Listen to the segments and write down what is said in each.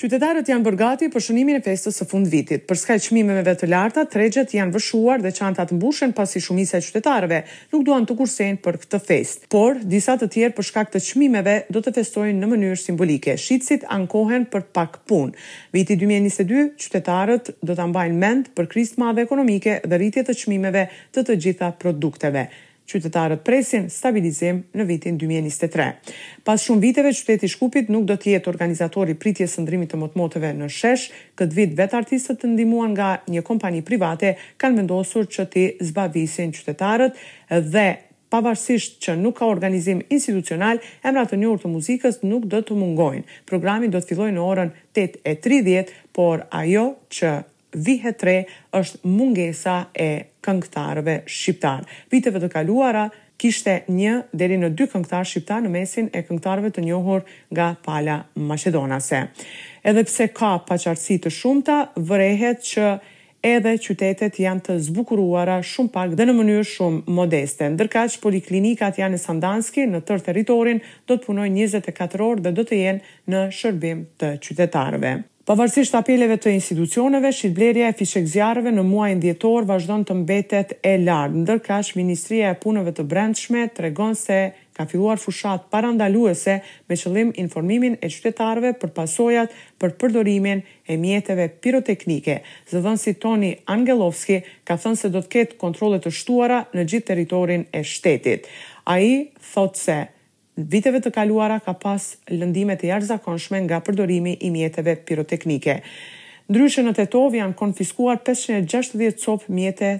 Qytetarët janë bërë gati për shënimin e festës së fundvitit. Përskaj çmimeve të larta, tregjet janë vërshuar dhe çantat mbushen pasi shumica e qytetarëve nuk duan të kursejnë për këtë festë. Por, disa të tjerë për shkak të çmimeve do të festojnë në mënyrë simbolike. Shitësit ankohen për pak punë. Viti dy mijë e njëzet e dy, qytetarët do ta mbajnë mend për krizë të madhe ekonomike dhe rritje të çmimeve të të gjitha produkteve. Qytetarët presin stabilizim në vitin dy mijë e njëzet e tre. Pas shumë viteve, qyteti i Shkupit nuk do të jetë organizator i pritjes së ndrrimit të motmoteve në shesh. Këtë vit vetë artistët të ndihmuar nga një kompani private kanë vendosur që t'i zbavisin qytetarët dhe pavarësisht që nuk ka organizim institucional, emra të njohur të muzikës nuk do të mungojnë. Programi do të fillojë në orën tetë e tridhjetë, por ajo që Vihet re është mungesa e këngëtarëve shqiptarë. Viteve të kaluara kishte një deri në dy këngëtarë shqiptarë në mesin e këngëtarëve të njohur nga pala maqedonase. Edhe pse ka paqartësi të shumta, vërehet që edhe qytetet janë të zbukuruara shumë pak dhe në mënyrë shumë modeste. Ndërkaq, poliklinikat Jane Sandanski, në tërë territorin, do të punojnë njëzet e katër orë dhe do të jenë në shërbim të qytetarëve. Pavarësisht apeleve të institucioneve, shitblerja e fishekzjarrëve në muajin dhjetor vazhdon të mbetet e lartë, ndërkaq Ministria e Punëve të Brendshme tregon se ka filluar fushatë parandaluese me qëllim informimin e qytetarëve për pasojat për përdorimin e mjeteve piroteknike. Zëdhënësi Toni Angellovski ka thënë se do të ketë kontrolle të shtuara në gjithë territorin e shtetit. Ai thotë se viteve të kaluara ka pas lëndime të jashtëzakonshme nga përdorimi i mjeteve piroteknike. Ndryshe në Tetovë janë konfiskuar pesëqind e gjashtëdhjetë copë mjete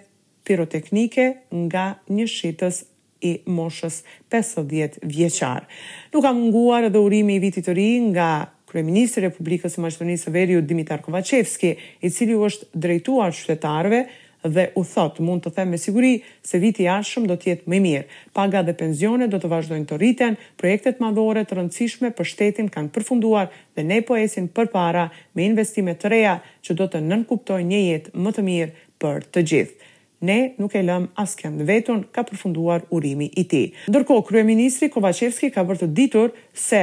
piroteknike nga një shitës i moshës pesëdhjetë vjeçar. Nuk ka munguar edhe urimi i Vitit të Ri nga Kryeministri i Republikës së Maqedonisë së Veriut Dimitar Kovaçevski, i cili u është drejtuar qytetarëve dhe u thotë, Mund të them me siguri se viti i ardhshëm do të jetë më i mirë. Paga dhe pensione do të vazhdojnë të rriten, projektet madhore të rëndësishme për shtetin kanë përfunduar dhe ne po ecim përpara me investime të reja që do të nënkuptojnë një jetë më të mirë për të gjithë. Ne nuk e lëmë askënd të vetun, ka përfunduar urimi i tij. Ndërkohë, kryeministri Kovaçevski ka bërë të ditur se,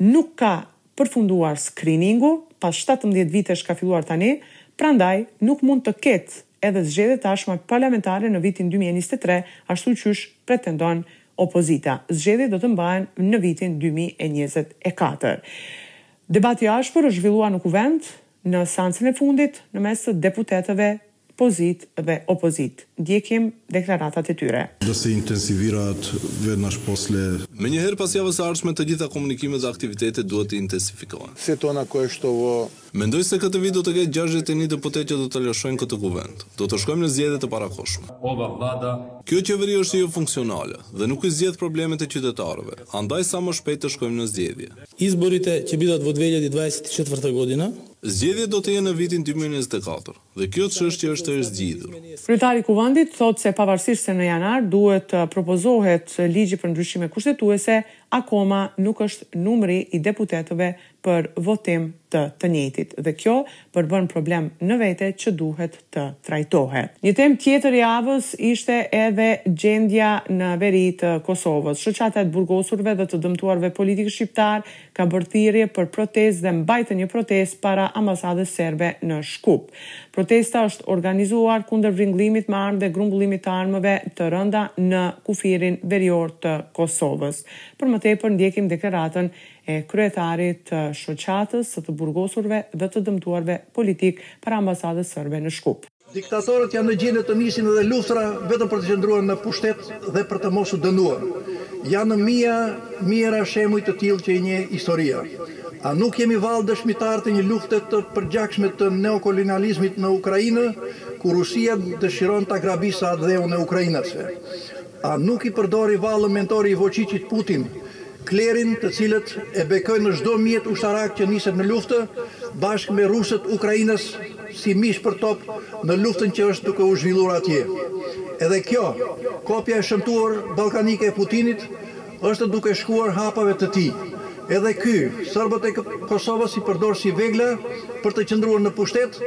nuk ka përfunduar skriningu, pas shtatëmbëdhjetë vitesh ka filluar tani, prandaj nuk mund të ketë edhe zgjedhje të ardhshme parlamentare në vitin dy mijë e njëzet e tre, ashtu qysh pretendon opozita. Zgjedhjet do të mbahen në vitin dy mijë e njëzet e katër. Debat i ashpër është zhvilluar në Kuvend në seancën e fundit në mes të deputetëve pozitë dhe opozitë, ndjekim deklaratat e tyre. Da se intenziviraat vednash posle. Menjëherë pas javës së ardhshme të gjitha komunikimet dhe aktivitetet duhet të intensifikohen. Se tona ko e shto vë. Mendoj se këtë vit do të ketë gjashtëdhjetë e një deputetë që do të lëshojnë këtë Kuvend. Do të shkojmë në zgjedhje të parakohshme. Kjo qeveri është jofunksionale, dhe nuk i zgjedh problemet e qytetarëve, andaj sa më shpejt të shkojmë në zgjedhje. Izborite qe bidat vo dve iljadi dvaeset i çetvrta godina. Zgjedhjet do të jenë në vitin dy mijë e njëzet e katër. Dhe kjo çështje është e zgjidhur. Kryetari i Kuvendit thotë se pavarësisht se në janar duhet të propozohet ligji për ndryshime kushtetuese, akoma nuk është numri i deputetëve për votim të të njëjtit dhe kjo përbën problem në vete që duhet të trajtohet. Një temë tjetër e javës ishte edhe gjendja në veri të Kosovës. Shoqata e të burgosurve dhe të dëmtuarve politikë shqiptarë, ka bërë thirrje për protestë dhe mbajtën një protestë para ambasadës serbe në Shkup. Protesta është organizuar kundër vringëllimit me armë dhe grumbullimit të armëve të rënda në kufirin verior të Kosovës. Për më tepër ndjekim deklaratën e kryetarit të Shoqatës së të burgosurve dhe të dëmtuarve politikë para ambasadës serbe në Shkup. Diktatorët janë në gjendje të nisin edhe luftëra vetëm për të qëndruar në pushtet dhe për të mos u dënuar. Janë mijëra, mijëra shembuj të tillë që i njeh historia. A nuk jemi vallë dëshmitarë të një lufte të përgjakshme të neokolonializmit në Ukrainë, ku Rusia dëshiron ta grabisë atdheun e ukrainasve? A nuk i përdori vallë mentori i Vuçiqit Putin, klerin të cilët e bekojnë çdo mjet ushtarak që niset në luftë, bashkë me rusët ukrainas si mish për top në luftën që është duke u zhvillur atje. Edhe kjo, kopja e shëmtuar ballkanike e Putinit, është duke shkuar hapave të tij. Edhe ky, sërbët e Kosovës i përdor si vegla për të qëndruar në pushtet,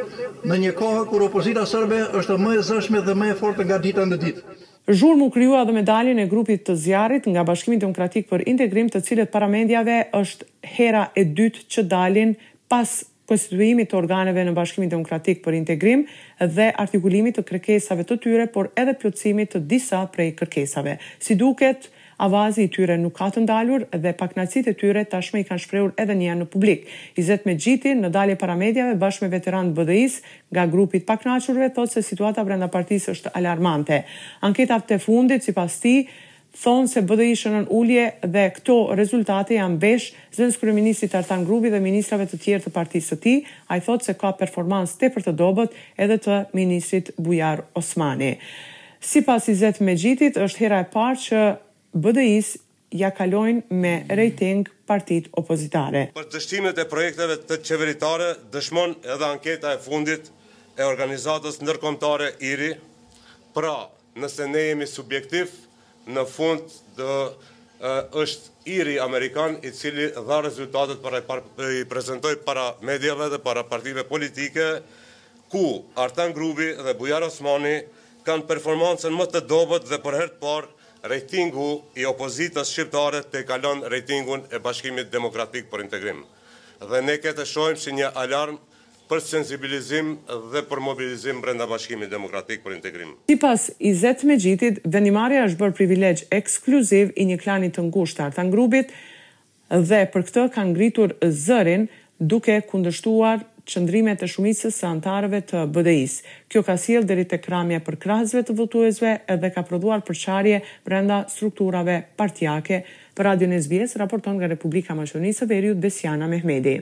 në një kohë kur opozita sërbe është më e zëshme dhe më e fortë nga dita në ditë. Zhurmë u krijua edhe me daljen e grupit të zjarrit nga Bashkimi Demokratik për Integrim të cilët para mediave është hera e dytë që dalin pas konstituimit të organeve në Bashkimin Demokratik për Integrim dhe artikulimit të kërkesave të tyre por edhe plotësimit të disa prej kërkesave. Si duket Avazi i tyre nuk ka të ndalur dhe pakënaqësitë e tyre tashmë i kanë shprehur edhe një herë në publik. Izet Mexhiti, në dalje para mediave bashkë me veteranë të BDI-së, nga grupi i të pakënaqurve, thotë se situata brenda partisë është alarmante. Anketat e fundit, sipas tij, thonë se BDI shënon ulje dhe këto rezultate janë peshë e zëvendëskryeministrit Artan Grubi dhe ministrave të tjerë të partisë së tij. Ai thotë se ka performancë tepër të dobët edhe të ministrit Bujar Osmani. Sipas Izet Mexhitit është hera e parë që BDI-së ia kalojnë me rejting partitë opozitare. Për dështimet e projekteve të qeveritare dëshmon edhe anketa e fundit e organizatës ndërkombëtare IRI, pra nëse ne jemi subjektiv, në fund është IRI amerikan i cili dha rezultatet para i prezentoi para mediave dhe para partive politike ku Artan Grubi dhe Bujar Osmani kanë performancën më të dobët dhe për herë të parë rejtingu i opozitës shqiptare tejkalon rejtingun e Bashkimit Demokratik për Integrim dhe ne këtë e shohim si një alarm për sensibilizim dhe për mobilizim brenda Bashkimit Demokratik për Integrim. Sipas Izet Mexhitit, vendimmarrja është bërë privilegj ekskluziv i një klani të ngushtë të Artan Grubit, Dhe për këtë kanë ngritur zërin duke kundërshtuar qëndrimet e shumicës së anëtarëve të BDI-së. Kjo ka sjellë deri tek krahmja e përkrahësve të votuesve dhe ka prodhuar përçarje brenda strukturave partiake, për Radion SBS raporton nga Republika e Maqedonisë së Veriut Besiana Mehmedi.